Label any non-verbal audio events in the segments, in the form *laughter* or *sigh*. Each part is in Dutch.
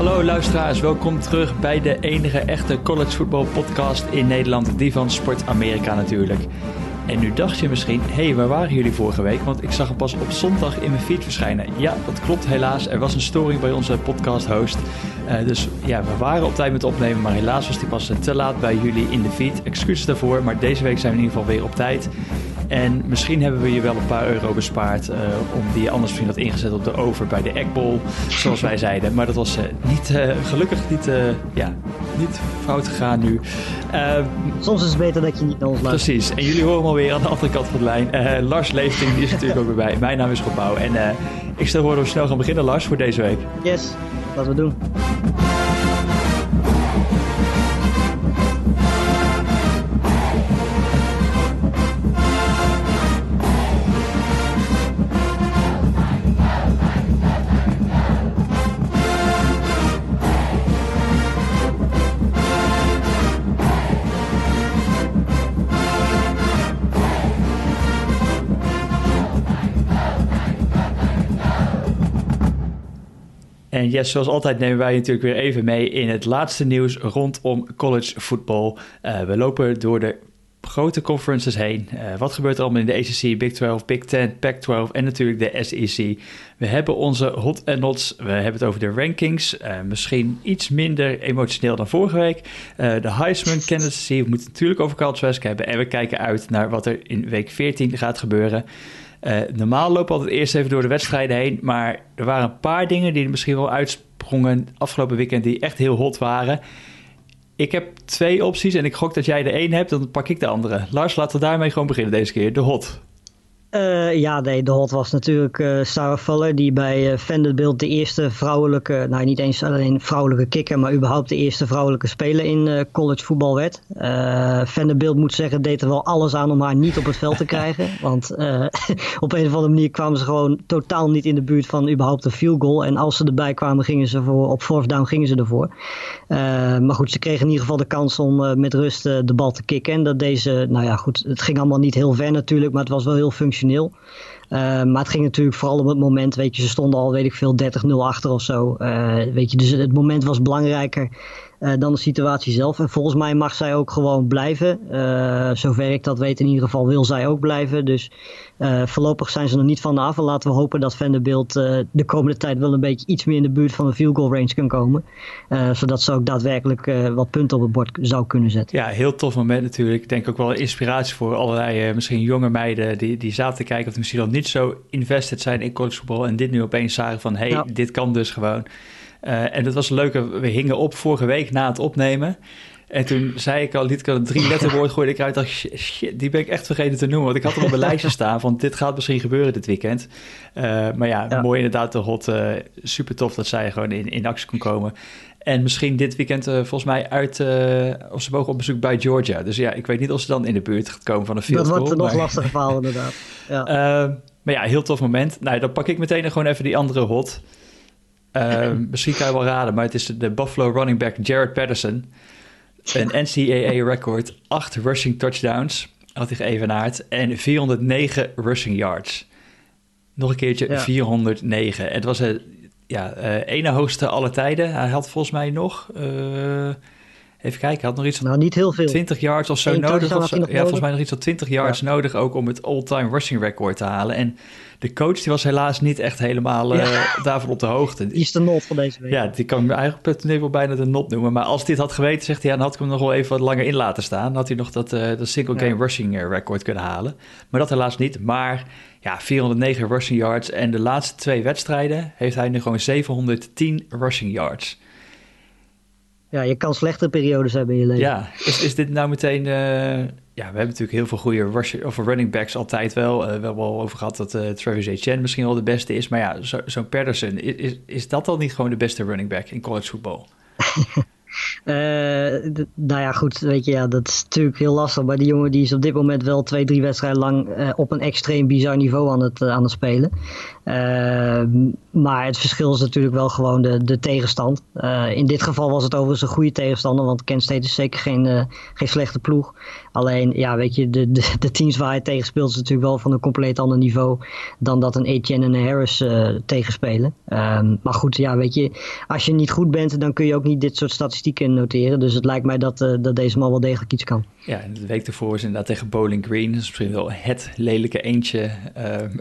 Hallo luisteraars, welkom terug bij de enige echte college football podcast in Nederland, die van Sport Amerika natuurlijk. En nu dacht je misschien, hé, hey, waar waren jullie vorige week? Want ik zag hem pas op zondag in mijn feed verschijnen. Ja, dat klopt helaas. Er was een storing bij onze podcast host. Uh, dus ja, we waren op tijd met opnemen, maar helaas was die pas te laat bij jullie in de feed. Excuses daarvoor, maar deze week zijn we in ieder geval weer op tijd. En misschien hebben we je wel een paar euro bespaard uh, om die je anders misschien had ingezet op de over bij de Eggbowl, zoals wij zeiden. Maar dat was uh, niet, uh, gelukkig niet, ja, niet fout gegaan nu. Soms is het beter dat je niet naar ons luistert. Precies. En jullie horen hem alweer aan de andere kant van de lijn. Lars Leefting, die is natuurlijk ook weer bij. Mijn naam is Gebouw. En ik stel voor dat we snel gaan beginnen, Lars, voor deze week. Yes, laten we doen. En yes, zoals altijd nemen wij natuurlijk weer even mee in het laatste nieuws rondom college football. Uh, we lopen door de grote conferences heen. Uh, wat gebeurt er allemaal in de ACC, Big 12, Big 10, Pac-12 en natuurlijk de SEC. We hebben onze hot en nots. We hebben het over de rankings. Uh, misschien iets minder emotioneel dan vorige week. de Heisman candidacy. We moeten natuurlijk over Carl Trask hebben. En we kijken uit naar wat er in week 14 gaat gebeuren. Uh, normaal lopen we altijd eerst even door de wedstrijden heen. Maar er waren een paar dingen die er misschien wel uitsprongen afgelopen weekend die echt heel hot waren. Ik heb twee opties en ik gok dat jij de een hebt, dan pak ik de andere. Lars, laten we daarmee gewoon beginnen deze keer. De hot. Uh, ja, nee, de hot was natuurlijk uh, Sarah Fuller, die bij uh, Vanderbilt de eerste vrouwelijke, nou niet eens alleen vrouwelijke kicker, maar überhaupt de eerste vrouwelijke speler in college voetbal werd. Vanderbilt moet zeggen, deed er wel alles aan om haar niet op het veld te krijgen. *laughs* Want *laughs* op een of andere manier kwamen ze gewoon totaal niet in de buurt van überhaupt een field goal. En als ze erbij kwamen, gingen ze voor, op fourth down gingen ze ervoor. maar goed, ze kregen in ieder geval de kans om met rust de bal te kicken. En dat deze, nou ja goed, het ging allemaal niet heel ver natuurlijk, maar het was wel heel functioneel Uh, maar het ging natuurlijk vooral om het moment, weet je, ze stonden al, weet ik veel, 30-0 achter of zo. Uh, weet je, dus het moment was belangrijker dan de situatie zelf. En volgens mij mag zij ook gewoon blijven. zover ik dat weet, in ieder geval wil zij ook blijven. Dus voorlopig zijn ze nog niet van de af. En laten we hopen dat Vanderbilt de komende tijd wel een beetje iets meer in de buurt van de field goal range kan komen. zodat ze ook daadwerkelijk wat punten op het bord zou kunnen zetten. Ja, heel tof moment natuurlijk. Ik denk ook wel inspiratie voor allerlei misschien jonge meiden die, die zaten te kijken of misschien al niet zo invested zijn in collegevoetbal en dit nu opeens zagen van, hey, dit kan dus gewoon. Uh, en dat was leuk, we hingen op vorige week na het opnemen. En toen zei ik al, liet *laughs* ik al een drie letterwoord gooien. Ik uit dacht, shit, die ben ik echt vergeten te noemen. Want ik had er op mijn lijstje *laughs* staan van, dit gaat misschien gebeuren dit weekend. Uh, maar ja, ja, mooi inderdaad de hot. Uh, super tof dat zij gewoon in, in actie kon komen. En misschien dit weekend uh, volgens mij uit, of ze mogen op bezoek bij Georgia. Dus ja, ik weet niet of ze dan in de buurt gaat komen van een field Dat wordt een nog lastig verhaal inderdaad. *laughs* Ja. Maar ja, heel tof moment. Nou, dan pak ik meteen gewoon even die andere hot. Uh, *laughs* misschien kan je wel raden, maar het is de Buffalo running back Jared Patterson. Een *laughs* NCAA-record, 8 rushing touchdowns, had hij geëvenaard, en 409 rushing yards. Nog een keertje, ja. 409. Het was het ja, uh, ene hoogste alle tijden. Hij had volgens mij nog... Uh, Even kijken, hij had nog iets nou, niet heel veel. 20 yards of zo nodig. Of zo. Ja, volgens mij nog iets van 20 yards ja. nodig ook om het all-time rushing record te halen. En de coach die was helaas niet echt helemaal ja. uh, daarvan op de hoogte. Die is de not van deze week. Ja, die kan ik eigenlijk wel bijna de not noemen. Maar als dit had geweten, zegt hij, ja, dan had ik hem nog wel even wat langer in laten staan. Dan had hij nog dat, uh, dat single game rushing eh, record kunnen halen. Maar dat helaas niet. Maar ja, 409 rushing yards. En de laatste twee wedstrijden heeft hij nu gewoon 710 rushing yards. Ja, je kan slechte periodes hebben in je leven. Ja, is, is dit nou meteen... Uh, ja, we hebben natuurlijk heel veel goede of running backs altijd wel. Uh, we hebben al over gehad dat uh, Travis Etienne misschien wel de beste is. Maar ja, zo'n zo Patterson, is, is dat dan niet gewoon de beste running back in college voetbal? *laughs* Nou ja, goed, weet je, ja, dat is natuurlijk heel lastig. Maar die jongen die is op dit moment wel twee, drie wedstrijden lang op een extreem bizar niveau aan het, aan het spelen. Ehm, maar het verschil is natuurlijk wel gewoon de, de tegenstand. Uh, in dit geval was het overigens een goede tegenstander, want Kent State is zeker geen, uh, geen slechte ploeg. Alleen, ja, weet je, de, de, de, teams waar hij tegen speelt is natuurlijk wel van een compleet ander niveau dan dat een Etienne en een Harris uh, tegenspelen. Um, maar goed, ja, weet je, als je niet goed bent, dan kun je ook niet dit soort statistieken noteren. Dus het lijkt mij dat, dat deze man wel degelijk iets kan. Ja, en de week ervoor is inderdaad tegen Bowling Green. Dat is misschien wel het lelijke eentje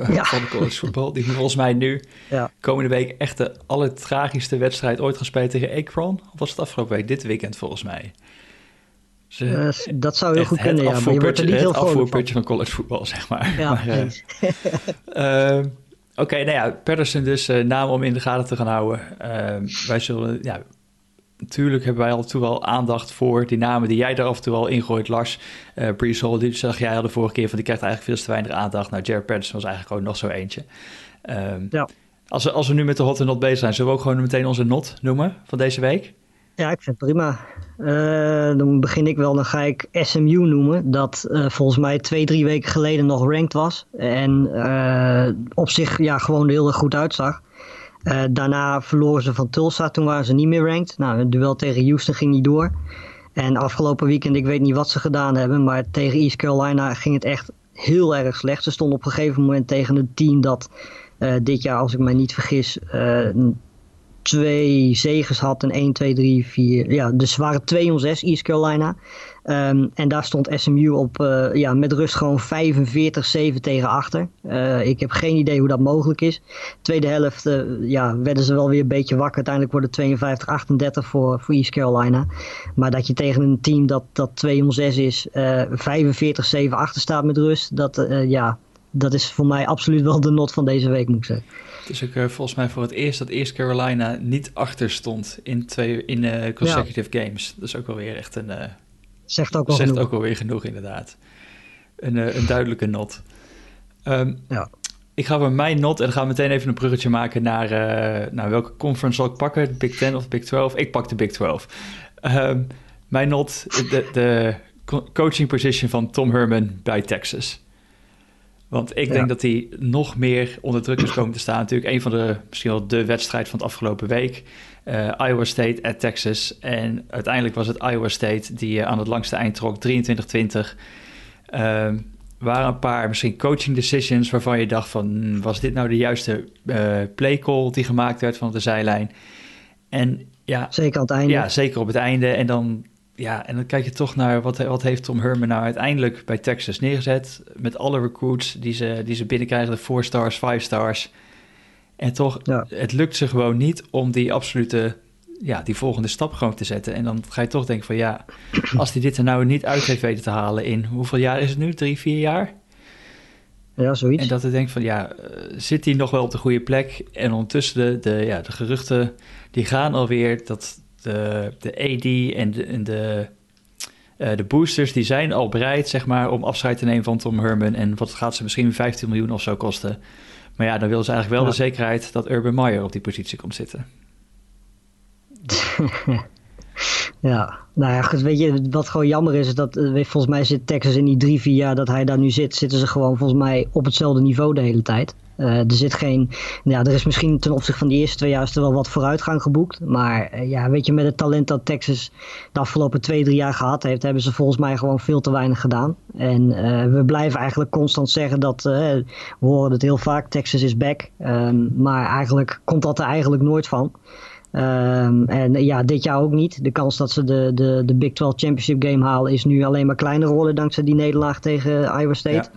ja. van de college voetbal. Die volgens mij nu ja. komende week echt de allertragischste wedstrijd ooit gespeeld tegen Akron. Of was het afgelopen week? Dit weekend volgens mij. Ze, uh, dat zou heel goed kunnen, ja. Maar je wordt er niet heel Het afvoerputje van. college voetbal, zeg maar. Ja, maar, uh, uh, *laughs* Oké, okay, nou ja, Patterson dus uh, naam om in de gaten te gaan houden. wij zullen, ja, natuurlijk hebben wij al toe wel aandacht voor die namen die jij daar af en toe al ingooit, Lars. Uh, Brees Hall, die zag jij al de vorige keer van die krijgt eigenlijk veel te weinig aandacht. Nou, Jared Patterson was eigenlijk ook nog zo eentje. Um, ja. Als we, als we nu met de hot en not bezig zijn, zullen we ook gewoon meteen onze not noemen van deze week? Ja, ik vind het prima. Uh, dan begin ik wel, dan ga ik SMU noemen. Dat uh, volgens mij twee, drie weken geleden nog ranked was. En uh, op zich ja, gewoon heel erg goed uitzag. daarna verloren ze van Tulsa, toen waren ze niet meer ranked. Nou, het duel tegen Houston ging niet door. En afgelopen weekend, ik weet niet wat ze gedaan hebben, maar tegen East Carolina ging het echt heel erg slecht. Ze stonden op een gegeven moment tegen een team dat dit jaar, als ik mij niet vergis, uh, twee zegens had en 1, 2, 3, 4. Ja, dus ze waren 2 om 6 East Carolina. Um, en daar stond SMU op uh, ja, met rust gewoon 45-7 tegen achter. Ik heb geen idee hoe dat mogelijk is. Tweede helft ja, werden ze wel weer een beetje wakker. Uiteindelijk worden 52-38 voor, voor East Carolina. Maar dat je tegen een team dat, dat 2 om 6 is, 45-7 achter staat met rust. Dat, ja, dat is voor mij absoluut wel de not van deze week, moet ik zeggen. Het is ook uh, volgens mij voor het eerst dat East Carolina niet achter stond in, twee, in uh, consecutive ja. games. Dat is ook wel weer echt een... Uh, zegt ook wel zegt genoeg. ook wel weer genoeg, inderdaad. Een, een duidelijke not. Um, ja. Ik ga bij mijn not en dan gaan we meteen even een bruggetje maken naar, naar welke conference zal ik pakken? Big 10 of Big 12? Ik pak de Big 12. Um, mijn not, de, de coaching position van Tom Herman bij Texas. Want ik denk dat hij nog meer onder druk is komen te staan. Natuurlijk een van de, misschien wel de wedstrijd van het afgelopen week. Uh, Iowa State at Texas. En uiteindelijk was het Iowa State die uh, aan het langste eind trok, 23-20. Uh, waren een paar misschien coaching decisions waarvan je dacht van... Hmm, was dit nou de juiste uh, play call die gemaakt werd van de zijlijn? En ja... Zeker aan het einde. Ja, zeker op het einde. En dan ja, en dan kijk je toch naar wat, wat heeft Tom Herman nou uiteindelijk bij Texas neergezet. Met alle recruits die ze, die ze binnenkrijgen, de 4 stars, 5 stars. En toch, ja. het lukt ze gewoon niet om die absolute, ja, die volgende stap gewoon te zetten. En dan ga je toch denken van ja, als hij dit er nou niet uit heeft weten te halen in, hoeveel jaar is het nu? Drie, vier jaar? Ja, zoiets. En dat ik denk van ja, zit hij nog wel op de goede plek? En ondertussen de, de, ja, de geruchten, die gaan alweer dat de, de AD en de, en de, uh, de boosters, die zijn al bereid, zeg maar, om afscheid te nemen van Tom Herman. En wat gaat ze misschien 15 miljoen of zo kosten. Maar ja, dan willen ze eigenlijk wel ja. de zekerheid dat Urban Meyer op die positie komt zitten. *laughs* ja, nou ja, goed, weet je, wat gewoon jammer is, is dat volgens mij zit Texas in die drie, vier jaar dat hij daar nu zit, zitten ze gewoon volgens mij op hetzelfde niveau de hele tijd. Uh, er zit geen. Ja, er is misschien ten opzichte van die eerste twee jaar is er wel wat vooruitgang geboekt. Maar uh, ja, weet je, met het talent dat Texas de afgelopen twee, drie jaar gehad heeft, hebben ze volgens mij gewoon veel te weinig gedaan. En uh, we blijven eigenlijk constant zeggen dat. we horen het heel vaak: Texas is back. Um, maar eigenlijk komt dat er eigenlijk nooit van. Um, en ja, dit jaar ook niet. De kans dat ze de, de, de Big 12 Championship game halen is nu alleen maar kleiner geworden dankzij die nederlaag tegen Iowa State.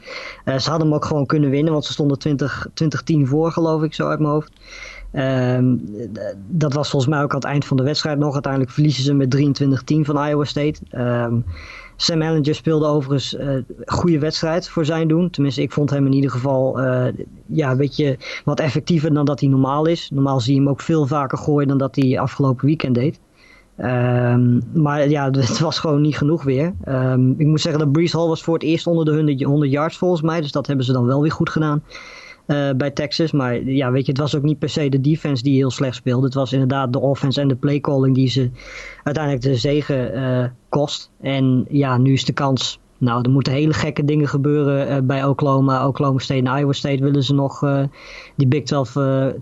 Ja. Uh, ze hadden hem ook gewoon kunnen winnen, want ze stonden 20, 2010 voor, geloof ik, zo uit mijn hoofd. Um, dat was volgens mij ook aan het eind van de wedstrijd nog. Uiteindelijk verliezen ze met 23-10 van Iowa State. Um, Sam Ellinger speelde overigens een uh, goede wedstrijd voor zijn doen. Tenminste, ik vond hem in ieder geval uh, ja, een beetje wat effectiever dan dat hij normaal is. Normaal zie je hem ook veel vaker gooien dan dat hij afgelopen weekend deed. Um, maar ja, *laughs* het was gewoon niet genoeg weer. Um, ik moet zeggen dat Brees Hall was voor het eerst onder de 100, 100 yards volgens mij. Dus dat hebben ze dan wel weer goed gedaan. Uh, bij Texas. Maar ja, weet je, het was ook niet per se de defense die heel slecht speelde. Het was inderdaad de offense en de playcalling die ze uiteindelijk de zegen uh, kost. En ja, nu is de kans Nou, er moeten hele gekke dingen gebeuren bij Oklahoma. Oklahoma State en Iowa State willen ze nog die Big 12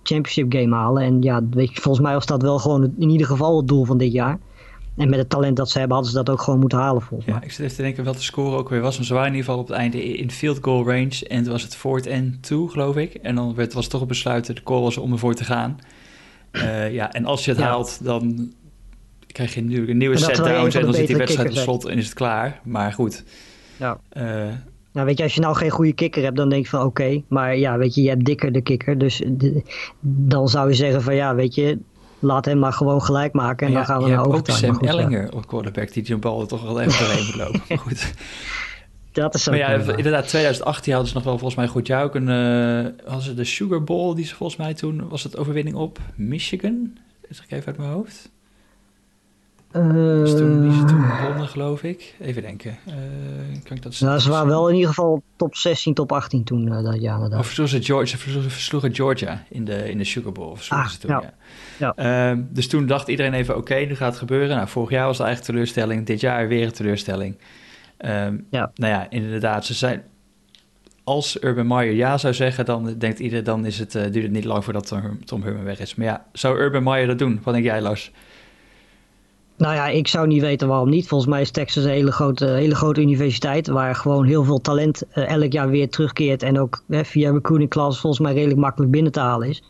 Championship game halen. En ja, weet je, volgens mij was dat wel gewoon in ieder geval het doel van dit jaar. En met het talent dat ze hebben, hadden ze dat ook gewoon moeten halen volgens mij. Ja, ik zit even te denken wat de score ook weer was. Maar ze waren in ieder geval op het einde in field goal range. En toen was het fourth and two, geloof ik. En dan werd, was toch het besluiten, de call was om ervoor te gaan. Uh, ja, en als je het haalt, dan krijg je natuurlijk een nieuwe set downs. En dan zit die wedstrijd in slot en is het klaar. Maar goed. Ja. Uh, nou, weet je, als je nou geen goede kikker hebt, dan denk je van oké. maar ja, weet je, je hebt dikker de kikker. Dus dan zou je zeggen van ja, weet je, laat hem maar gewoon gelijk maken en dan gaan we naar overtime. ook Sam Ellinger op quarterback die zo'n bal toch wel even doorheen moet lopen. Maar goed. *laughs* Dat is maar ja, inderdaad, 2018 hadden ze nog wel volgens mij goed jaar. Ook een, uh, hadden ze de Sugar Bowl, die ze volgens mij toen, was het overwinning op Michigan? Zeg ik even uit mijn hoofd. Uh, dus toen, die ze toen begonnen, geloof ik. Even denken. Uh, kan ik dat nou, ze waren wel in ieder geval top 16, top 18 toen uh, dat jaar. Of versloegen ze Georgia, versloegen Georgia in de, in de Sugar Bowl. Ah, ze toen, ja. Ja. Uh, dus toen dacht iedereen even, oké, okay, nu gaat het gebeuren. Nou, vorig jaar was het eigenlijk teleurstelling. Dit jaar weer een teleurstelling. Um, ja. Nou ja, inderdaad, ze zijn... Als Urban Meyer ja zou zeggen, dan denkt iedereen, dan is het, duurt het niet lang voordat Tom, Tom Herman weg is. Maar ja, zou Urban Meyer dat doen? Wat denk jij, Lars? Nou ja, ik zou niet weten waarom niet. Volgens mij is Texas een hele grote, hele grote universiteit waar gewoon heel veel talent uh, elk jaar weer terugkeert en ook uh, via recruiting class volgens mij redelijk makkelijk binnen te halen is.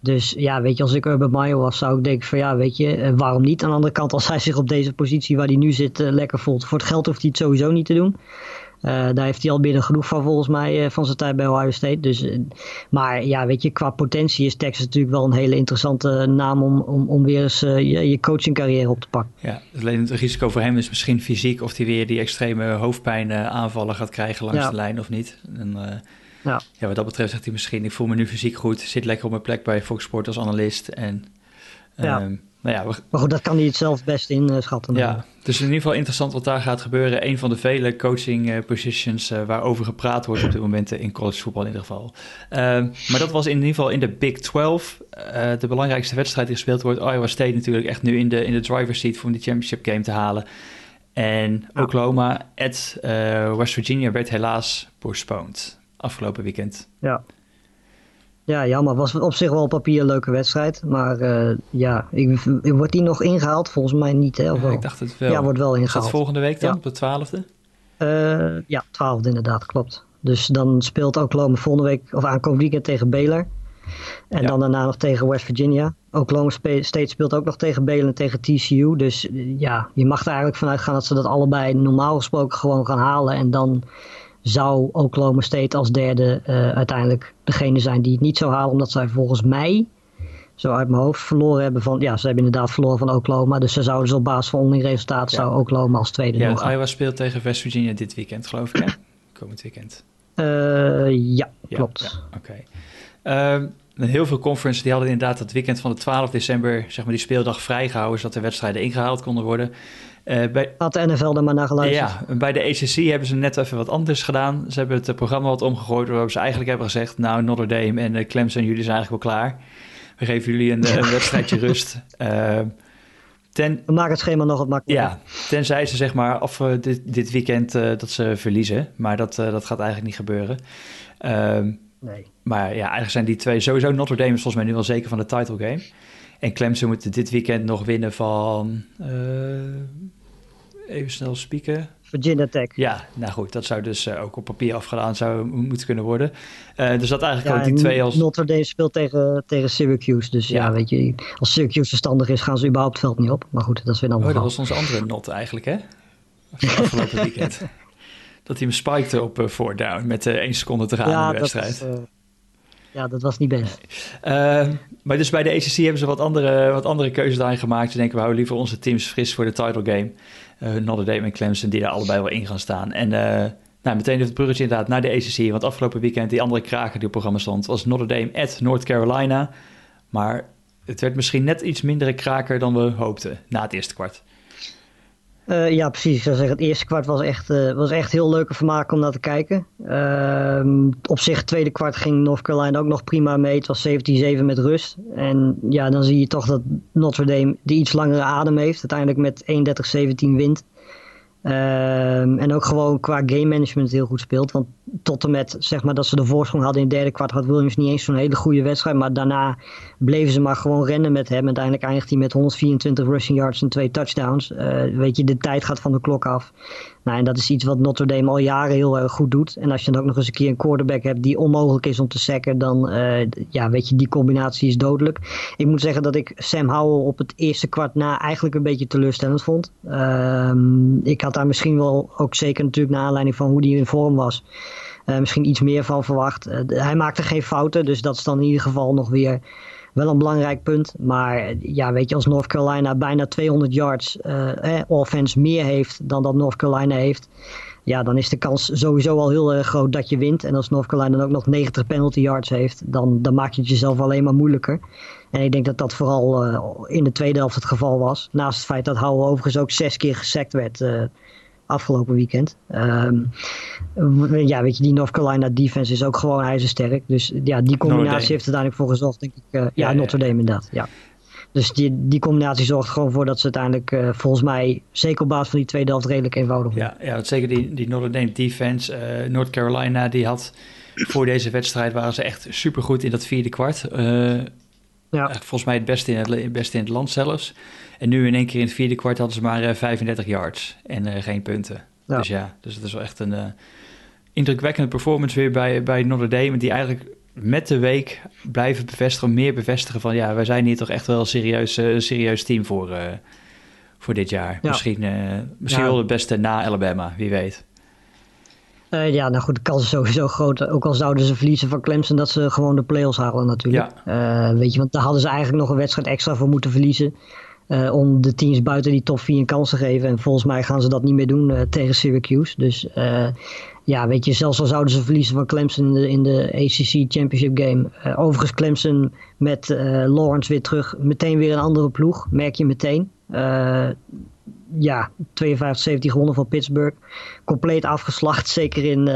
Dus ja, weet je, als ik Urban Meyer was, zou ik denken van ja, weet je, uh, waarom niet? Aan de andere kant, als hij zich op deze positie waar hij nu zit lekker voelt, voor het geld hoeft hij het sowieso niet te doen. Uh, daar heeft hij al binnen genoeg van volgens mij uh, van zijn tijd bij Ohio State. Dus, uh, maar ja, weet je, qua potentie is Texas natuurlijk wel een hele interessante naam om, om, om weer eens je, je coachingcarrière op te pakken. Ja, alleen het risico voor hem is misschien fysiek of hij weer die extreme hoofdpijn aanvallen gaat krijgen langs de lijn of niet. En, ja. ja, wat dat betreft zegt hij misschien, ik voel me nu fysiek goed, zit lekker op mijn plek bij Fox Sport als analist en... Ja. Um, nou ja, Maar goed, dat kan hij het zelf best inschatten. Ja, dus in ieder geval interessant wat daar gaat gebeuren. Een van de vele coaching uh, positions uh, waarover gepraat wordt op dit moment in college voetbal in ieder geval. Uh, maar dat was in ieder geval in de Big 12 uh, de belangrijkste wedstrijd die gespeeld wordt. Iowa State natuurlijk echt nu in de, in de driver's seat om die championship game te halen. En Oklahoma at West Virginia werd helaas postponed afgelopen weekend. Ja. Ja, jammer. Was op zich wel op papier een leuke wedstrijd. Maar uh, ja, ik, wordt die nog ingehaald? Volgens mij niet. Hè, ja, ik dacht het wel. Ja, wordt wel ingehaald. Is dat volgende week dan, op de twaalfde? Uh, ja, twaalfde inderdaad, klopt. Dus dan speelt Oklahoma volgende week, of aankomend weekend tegen Baylor. En ja. dan daarna nog tegen West Virginia. Oklahoma State speelt ook nog tegen Baylor en tegen TCU. Dus ja, je mag er eigenlijk vanuit gaan dat ze dat allebei normaal gesproken gewoon gaan halen. En dan zou Oklahoma State als derde uh, uiteindelijk degene zijn die het niet zou halen. Omdat zij volgens mij, zo uit mijn hoofd, verloren hebben van... Ja, ze hebben inderdaad verloren van Oklahoma. Dus ze zouden dus op basis van onderling resultaat... Ja. zou Oklahoma als tweede Ja, Iowa speelt tegen West Virginia dit weekend, geloof ik, hè? *clears throat* Komend weekend. Uh, ja, klopt. Ja, Oké. Okay. Um, heel veel conferences die hadden inderdaad het weekend van de 12 december... zeg maar die speeldag vrijgehouden... zodat de wedstrijden ingehaald konden worden... Uh, bij, Had de NFL er maar naar geluisterd. Ja, bij de ACC hebben ze net even wat anders gedaan. Ze hebben het eh, programma wat omgegooid, waarop ze eigenlijk hebben gezegd... nou, Notre Dame en uh, Clemson, jullie zijn eigenlijk wel klaar. We geven jullie een, een wedstrijdje *laughs* rust. Uh, ten, We maken het schema nog wat makkelijker. Ja, tenzij ze zeg maar af dit, dit weekend dat ze verliezen. Maar dat, dat gaat eigenlijk niet gebeuren. Ehm, nee. Maar ja, eigenlijk zijn die twee sowieso... Notre Dame is volgens mij nu wel zeker van de title game... En Clemson moet dit weekend nog winnen van. Uh, even snel spieken. Virginia Tech. Ja, nou goed, dat zou dus uh, ook op papier afgedaan zou moeten kunnen worden. Uh, dus dat eigenlijk ja, ook die twee als... Notre Dame speelt tegen, tegen Syracuse. Dus ja. ja. weet je, als Syracuse verstandig is, gaan ze überhaupt het veld niet op. Maar goed, dat is weer een ander Oh, dat was onze andere not eigenlijk, hè? Afgelopen weekend. *laughs* dat hij hem spikte op uh, four down met uh, één seconde te gaan ja, in de wedstrijd. Dat is, ja, dat was niet best. Uh, maar dus bij de ACC hebben ze wat andere, wat andere keuzes daarin gemaakt. Ze denken, we houden liever onze teams fris voor de title game. Uh, Notre Dame en Clemson, die daar allebei wel in gaan staan. En uh, nou, meteen het bruggetje inderdaad naar de ACC. Want afgelopen weekend, die andere kraker die op programma stond... was Notre Dame at North Carolina. Maar het werd misschien net iets mindere kraker dan we hoopten na het eerste kwart. Uh, ja, precies. Zou zeggen, het eerste kwart was echt, uh, was echt heel leuke vermaak om naar te kijken. Uh, op zich, het tweede kwart ging North Carolina ook nog prima mee. Het was 17-7 met rust. En ja, dan zie je toch dat Notre Dame die iets langere adem heeft. Uiteindelijk met 31-17 wint. Ehm, en ook gewoon qua game management heel goed speelt. Want tot en met zeg maar, dat ze de voorsprong hadden in het derde kwart had Williams niet eens zo'n hele goede wedstrijd. Maar daarna bleven ze maar gewoon rennen met hem. En uiteindelijk eindigt hij met 124 rushing yards en twee touchdowns. Uh, weet je, de tijd gaat van de klok af. Nou, en dat is iets wat Notre Dame al jaren heel erg goed doet. En als je dan ook nog eens een keer een quarterback hebt die onmogelijk is om te sacken, dan uh, ja, weet je, die combinatie is dodelijk. Ik moet zeggen dat ik Sam Howell op het eerste kwart na eigenlijk een beetje teleurstellend vond. Um, ik had daar misschien wel ook zeker natuurlijk naar aanleiding van hoe die in vorm was. Uh, misschien iets meer van verwacht. Uh, hij maakte geen fouten, dus dat is dan in ieder geval nog weer wel een belangrijk punt. Maar ja, weet je, als North Carolina bijna 200 yards eh, offense meer heeft dan dat North Carolina heeft. Ja, dan is de kans sowieso al heel erg groot dat je wint. En als North Carolina dan ook nog 90 penalty yards heeft, dan, dan maak je het jezelf alleen maar moeilijker. En ik denk dat dat vooral uh, in de tweede helft het geval was. Naast het feit dat Howell overigens ook zes keer gesekt werd. Uh, afgelopen weekend. Um, ja, weet je, die North Carolina defense is ook gewoon ijzersterk. Dus ja, die combinatie heeft er uiteindelijk voor gezorgd, denk ik. Uh, ja, ja, Notre Dame inderdaad, ja. Dus die, die combinatie zorgt gewoon voor dat ze uiteindelijk uh, volgens mij, zeker op basis van die tweede helft, redelijk eenvoudig Ja, ja dat zeker die, die Notre Dame defense. Uh, North Carolina, die had voor deze wedstrijd waren ze echt supergoed in dat vierde kwart. Ja. Volgens mij het beste in het, het beste in het land zelfs. En nu in één keer in het vierde kwart hadden ze maar uh, 35 yards en uh, geen punten. Ja. Dus ja, dus het is wel echt een uh, indrukwekkende performance weer bij, bij Notre Dame. Die eigenlijk met de week blijven bevestigen, meer bevestigen van ja, wij zijn hier toch echt wel een serieus, een serieus team voor, voor dit jaar. Ja. Misschien, misschien ja. wel het beste na Alabama, wie weet. Uh, ja, nou goed, de kans is sowieso groot. Ook al zouden ze verliezen van Clemson, dat ze gewoon de play-offs halen natuurlijk. Ja. Uh, weet je, want daar hadden ze eigenlijk nog een wedstrijd extra voor moeten verliezen. Uh, om de teams buiten die top 4 een kans te geven. En volgens mij gaan ze dat niet meer doen tegen Syracuse. Dus ja, weet je, zelfs al zouden ze verliezen van Clemson in de, in de ACC Championship Game. overigens Clemson met Lawrence weer terug. Meteen weer een andere ploeg, merk je meteen. Ja, 52-17 gewonnen van Pittsburgh. Compleet afgeslacht, *laughs* zeker in,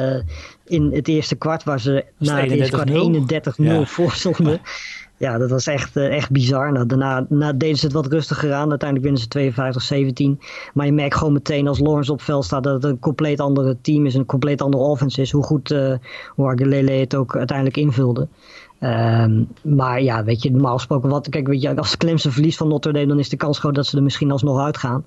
in het eerste kwart. Waar ze na het eerste kwart 31-0 ja. voor stonden. *laughs* ja, dat was echt, uh, echt bizar. Nou, daarna, daarna deden ze het wat rustiger aan. Uiteindelijk winnen ze 52-17. Maar je merkt gewoon meteen als Lawrence op veld staat dat het een compleet andere team is. Een compleet andere offense is. Hoe goed uh, hoe Aguilele het ook uiteindelijk invulde. Um, maar ja, weet je, normaal gesproken, wat, kijk, weet je, als Clemson verliest van Notre Dame, dan is de kans groot dat ze er misschien alsnog uitgaan.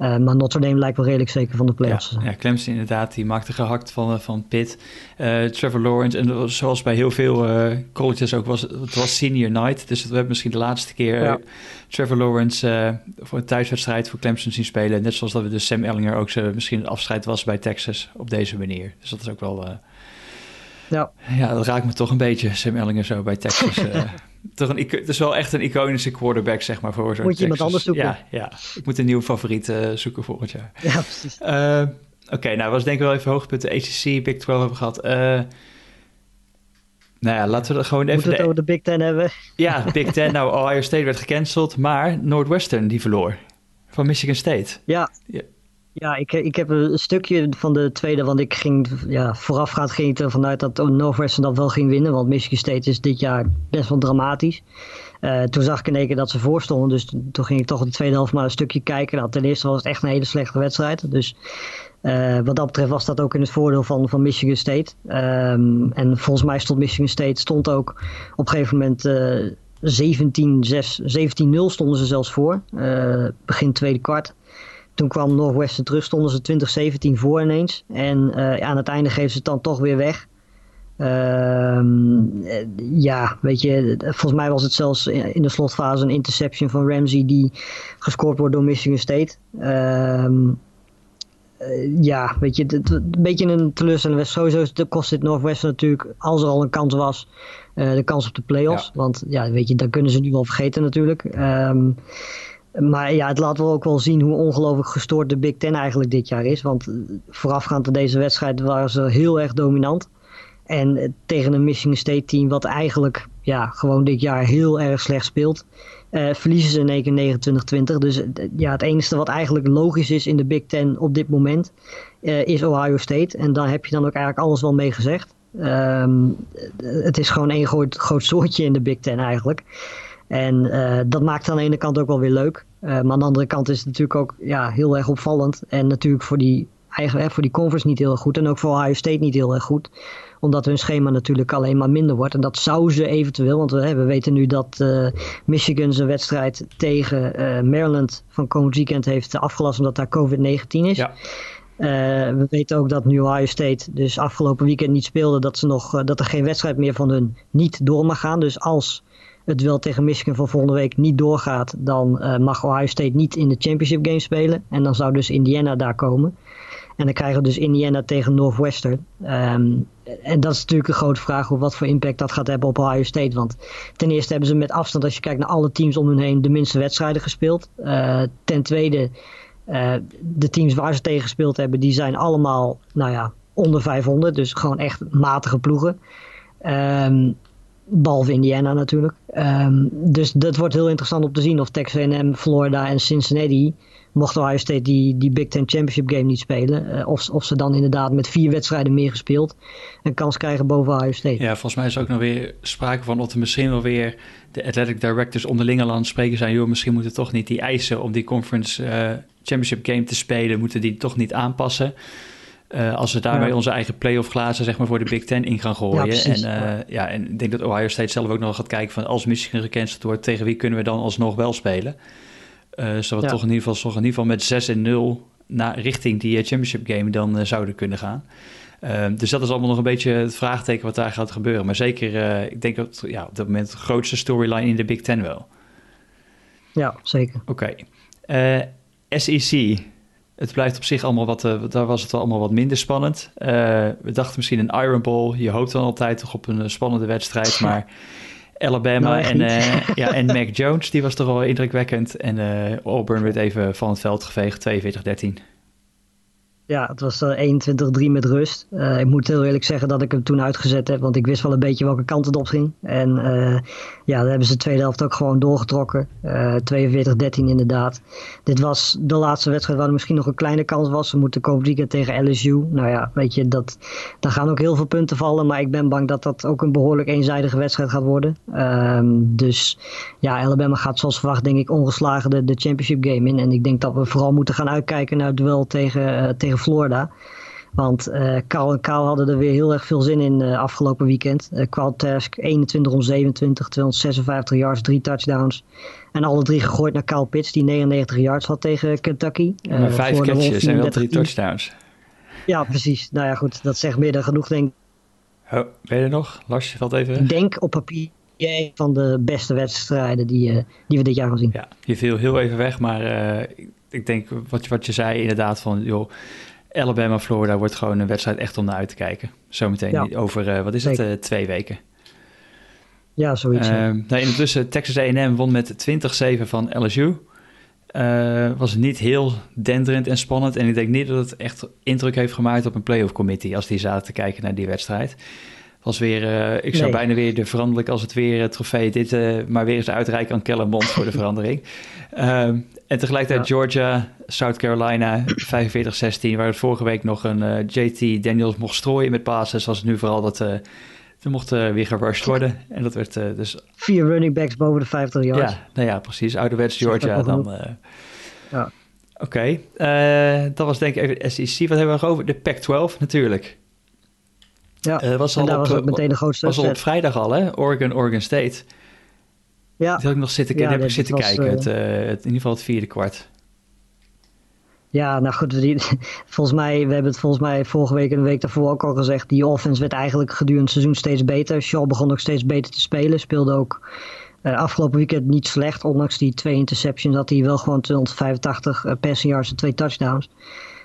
Uh, maar Notre Dame lijkt wel redelijk zeker van de playoffs. Ja, ja Clemson inderdaad, die maakte gehakt van, uh, van Pitt. Uh, Trevor Lawrence, en zoals bij heel veel colleges ook was, het was senior night. Dus we hebben misschien de laatste keer ja. Trevor Lawrence voor een thuiswedstrijd voor Clemson zien spelen. Net zoals dat we dus Sam Ellinger ook zo, misschien een afscheid was bij Texas op deze manier. Dus dat is ook wel... ja. ja, dat raakt me toch een beetje, Sam Ellinger zo bij Texas. *laughs* toch een, het is wel echt een iconische quarterback, zeg maar, voor zo'n Moet je iemand anders zoeken? Ja, ja, ik moet een nieuwe favoriet uh, zoeken volgend jaar. Ja, precies. Uh, Oké, okay, nou, was denk ik wel even hoogtepunten. ACC, Big 12 hebben gehad. Uh, nou ja, laten we er gewoon even... Moeten we het over de Big Ten hebben? Ja, Big Ten. nou, Ohio State werd gecanceld, maar Northwestern die verloor. Van Michigan State. Ja. ja. Ja, ik, ik heb een stukje van de tweede, want ik ging ja, voorafgaand ging ik ervan uit dat Northwestern dat wel ging winnen, want Michigan State is dit jaar best wel dramatisch. Uh, toen zag ik in één keer dat ze voorstonden, dus toen ging ik toch de tweede helft maar een stukje kijken. Nou, ten eerste was het echt een hele slechte wedstrijd, dus uh, wat dat betreft was dat ook in het voordeel van, van Michigan State. Um, en volgens mij stond Michigan State stond ook op een gegeven moment uh, 17-0 stonden ze zelfs voor, begin tweede kwart. Toen kwam Northwestern terug, stonden ze 2017 voor ineens. En uh, aan het einde geven ze het dan toch weer weg. Uh, ja, weet je, volgens mij was het zelfs in de slotfase een interception van Ramsey die gescoord wordt door Michigan State. Uh, ja, weet je, het, een beetje een teleurstellende wedstrijd. Sowieso kost dit Northwestern natuurlijk, als er al een kans was, de kans op de playoffs. Ja. Want ja, weet je, dat kunnen ze nu wel vergeten natuurlijk. Um, maar ja, het laat wel ook wel zien hoe ongelooflijk gestoord de Big Ten eigenlijk dit jaar is. Want voorafgaand aan deze wedstrijd waren ze heel erg dominant. En tegen een Michigan State team wat eigenlijk ja, gewoon dit jaar heel erg slecht speelt. Uh, verliezen ze in één keer 29-20. Dus ja, het enige wat eigenlijk logisch is in de Big Ten op dit moment is Ohio State. En daar heb je dan ook eigenlijk alles wel mee gezegd. Um, het is gewoon één groot, groot soortje in de Big Ten eigenlijk. En uh, dat maakt aan de ene kant ook wel weer leuk. maar aan de andere kant is het natuurlijk ook ja, heel erg opvallend. En natuurlijk voor die, eigenlijk, voor die conference niet heel erg goed. En ook voor Ohio State niet heel erg goed omdat hun schema natuurlijk alleen maar minder wordt. En dat zou ze eventueel, want we, we weten nu dat uh, Michigan zijn wedstrijd tegen Maryland van komend weekend heeft afgelast omdat daar COVID-19 is. Ja. Uh, we weten ook dat nu Ohio State dus afgelopen weekend niet speelde, dat, ze nog, dat er geen wedstrijd meer van hun niet door mag gaan. Dus als het wel tegen Michigan van volgende week niet doorgaat, dan mag Ohio State niet in de championship game spelen. En dan zou dus Indiana daar komen. En dan krijgen we dus Indiana tegen Northwestern. Um, en dat is natuurlijk een grote vraag hoe wat voor impact dat gaat hebben op Ohio State. Want ten eerste hebben ze met afstand, als je kijkt naar alle teams om hun heen, de minste wedstrijden gespeeld. Uh, ten tweede, uh, de teams waar ze tegen gespeeld hebben, die zijn allemaal, nou ja, onder 500. Dus gewoon echt matige ploegen. Um, behalve Indiana natuurlijk. Um, dus dat wordt heel interessant om te zien of Texas A&M, Florida en Cincinnati mocht Ohio State die, die Big Ten Championship game niet spelen. Uh, of, of ze dan inderdaad met vier wedstrijden meer gespeeld een kans krijgen boven Ohio State. Ja, volgens mij is er ook nog weer sprake van dat er misschien wel weer de athletic directors onderling al spreken zijn. Joh, misschien moeten toch niet die eisen om die conference uh, championship game te spelen, moeten die toch niet aanpassen. Uh, als we daarmee ja. onze eigen playoff glazen zeg maar, voor de Big Ten in gaan gooien. Ja, en, uh, ja. en ik denk dat Ohio State zelf ook nog gaat kijken van als Michigan gecanceld wordt, tegen wie kunnen we dan alsnog wel spelen? Uh, zodat we toch in ieder geval, toch in ieder geval met 6 en 0 naar richting die championship game dan zouden kunnen gaan. Uh, dus dat is allemaal nog een beetje het vraagteken wat daar gaat gebeuren. Maar zeker, ik denk dat ja, op dat moment de grootste storyline in de Big Ten wel. Ja, zeker. Oké. Okay. SEC. Het blijft op zich allemaal wat, daar was het wel allemaal wat minder spannend. we dachten misschien een Iron Bowl. Je hoopt dan altijd toch op een spannende wedstrijd, maar... Alabama nou, en, uh, *laughs* ja, en Mac Jones, die was toch wel indrukwekkend. En Auburn werd even van het veld geveegd, 42-13. Ja, het was uh, 21-3 met rust. Uh, ik moet heel eerlijk zeggen dat ik hem toen uitgezet heb, want ik wist wel een beetje welke kant het op ging. En uh, ja, dan hebben ze de tweede helft ook gewoon doorgetrokken. 42-13 inderdaad. Dit was de laatste wedstrijd waar er misschien nog een kleine kans was. We moeten weekend tegen LSU. Nou ja, weet je, dat, daar gaan ook heel veel punten vallen. Maar ik ben bang dat dat ook een behoorlijk eenzijdige wedstrijd gaat worden. Um, dus ja, Alabama gaat zoals verwacht denk ik ongeslagen de, de championship game in. En ik denk dat we vooral moeten gaan uitkijken naar het duel tegen, tegen Florida. Want uh, en Cal hadden er weer heel erg veel zin in uh, afgelopen weekend. Uh, Task 21 om 27, 256 yards, drie touchdowns. En alle drie gegooid naar Cal Pitts, die 99 yards had tegen Kentucky. Maar vijf catches en wel drie touchdowns. Ja, precies. Nou ja, goed, dat zegt meer dan genoeg, denk ik. Oh, ben je er nog? Lars, je valt even Ik denk op papier een van de beste wedstrijden die, die we dit jaar gaan zien. Ja, je viel heel even weg, maar ik denk wat, wat je zei inderdaad van... joh Alabama, Florida wordt gewoon een wedstrijd echt om naar uit te kijken. Zometeen ja. over, uh, wat is het, uh, twee weken. Ja, zoiets. Uh, nou, intussen, Texas A&M won met 20-7 van LSU. Uh, was niet heel denderend en spannend. En ik denk niet dat het echt indruk heeft gemaakt op een playoff committee... als die zaten te kijken naar die wedstrijd. Was weer, ik zou nee. bijna weer de veranderlijk als het weer het trofee... dit maar weer eens uitreiken aan Kellen Mond voor de verandering. *laughs* Ehm, en tegelijkertijd ja. Georgia, South Carolina 45-16, waar het vorige week nog een uh, JT Daniels mocht strooien met passes, was het nu vooral dat er mocht weer gerushed worden. En dat werd dus... Vier running backs boven de 50 yards. Ja, nou ja, precies. Ouderwets Georgia dan. ja. Oké, okay. dat was denk ik even SEC. Wat hebben we nog over? De Pac-12 natuurlijk. Ja, was al daar op, was ook meteen de grootste was al op vrijdag al, hè? Oregon, Oregon State. Ja. Dat heb ik nog zitten, ja, heb ik zitten was, kijken, het, uh, het, in ieder geval het vierde kwart. Ja, nou goed, die, *laughs* volgens mij, we hebben het volgens mij vorige week en de week daarvoor ook al gezegd. Die offense werd eigenlijk gedurende het seizoen steeds beter. Shaw begon ook steeds beter te spelen. Speelde ook uh, afgelopen weekend niet slecht. Ondanks die twee interceptions had hij wel gewoon 285 uh, passing yards en twee touchdowns.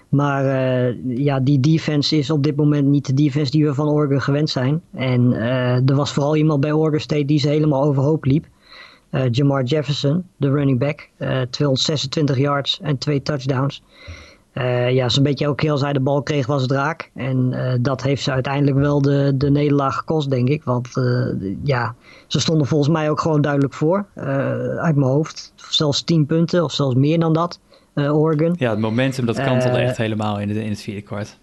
Maar uh, ja, die defense is op dit moment niet de defense die we van Oregon gewend zijn. En er was vooral iemand bij Oregon State die ze helemaal overhoop liep. Uh, Jamar Jefferson, de running back. Uh, eh, 226 yards en twee touchdowns. Ja, zo'n beetje elke keer als hij de bal kreeg was het raak. En dat heeft ze uiteindelijk wel de, de nederlaag gekost, denk ik. Want ja, ze stonden volgens mij ook gewoon duidelijk voor. uit mijn hoofd. Zelfs 10 punten of zelfs meer dan dat. Oregon. Ja, het momentum dat kantelde echt helemaal in, de, in het vierde kwart.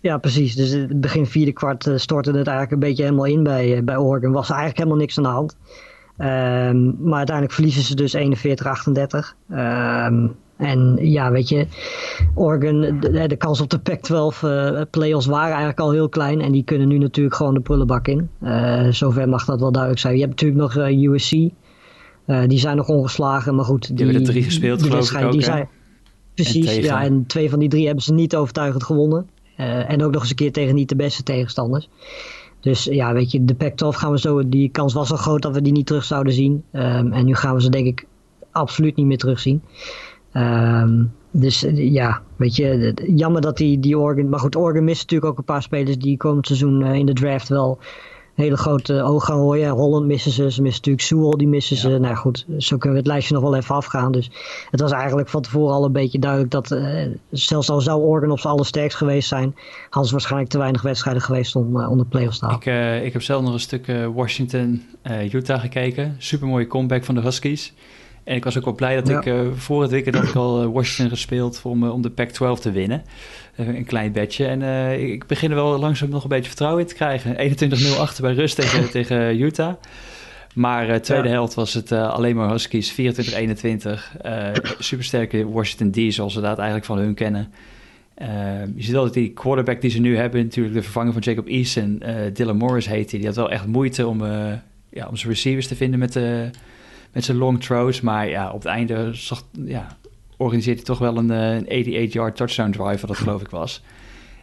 Ja, precies. Dus het begin vierde kwart stortte het eigenlijk een beetje helemaal in bij, bij Oregon. Was er eigenlijk helemaal niks aan de hand. Ehm, maar uiteindelijk verliezen ze dus 41-38. Um, en ja, weet je, Oregon, de, de kans op de Pac-12 uh, playoffs waren eigenlijk al heel klein. En die kunnen nu natuurlijk gewoon de prullenbak in. Uh, zover mag dat wel duidelijk zijn. Je hebt natuurlijk nog uh, USC. Die zijn nog ongeslagen, maar goed. Die, die hebben er drie gespeeld, die geloof ik ook, die zijn, Precies, en ja. En twee van die drie hebben ze niet overtuigend gewonnen. en ook nog eens een keer tegen niet de beste tegenstanders. Dus ja, weet je, de Pac-12 gaan we zo... Die kans was al groot dat we die niet terug zouden zien. Um, en nu gaan we ze denk ik absoluut niet meer terugzien. Um, dus ja, weet je, jammer dat die, die Oregon... Maar goed, Oregon mist natuurlijk ook een paar spelers die komend seizoen in de draft wel hele grote oog gaan gooien. Holland missen ze, ze missen natuurlijk Sewell, die missen ze. Nou goed, zo kunnen we het lijstje nog wel even afgaan. Dus het was eigenlijk van tevoren al een beetje duidelijk dat, uh, zelfs al zou Oregon op zijn allersterkst geweest zijn, hadden ze waarschijnlijk te weinig wedstrijden geweest om, uh, om de playoffs te halen. Ik, uh, ik heb zelf nog een stuk Washington, Utah gekeken. Super mooie comeback van de Huskies. En ik was ook wel blij dat ik uh, voor het weekend had ik al Washington gespeeld om, om de Pac-12 te winnen. Een klein bedje. En ik begin er wel langzaam nog een beetje vertrouwen in te krijgen. 21-0 achter bij rust tegen, *laughs* tegen Utah. Maar uh, tweede ja. helft was het uh, alleen maar Huskies 24-21. Uh, supersterke Washington D, zoals we dat eigenlijk van hun kennen. je ziet wel dat die quarterback die ze nu hebben, natuurlijk de vervanger van Jacob Eason, Dylan Morris heet die, die had wel echt moeite om, ja, om zijn receivers te vinden met, de, met zijn long throws. Maar ja, op het einde zag, ja, organiseert hij toch wel een, een 88-yard touchdown drive, wat dat geloof ik was.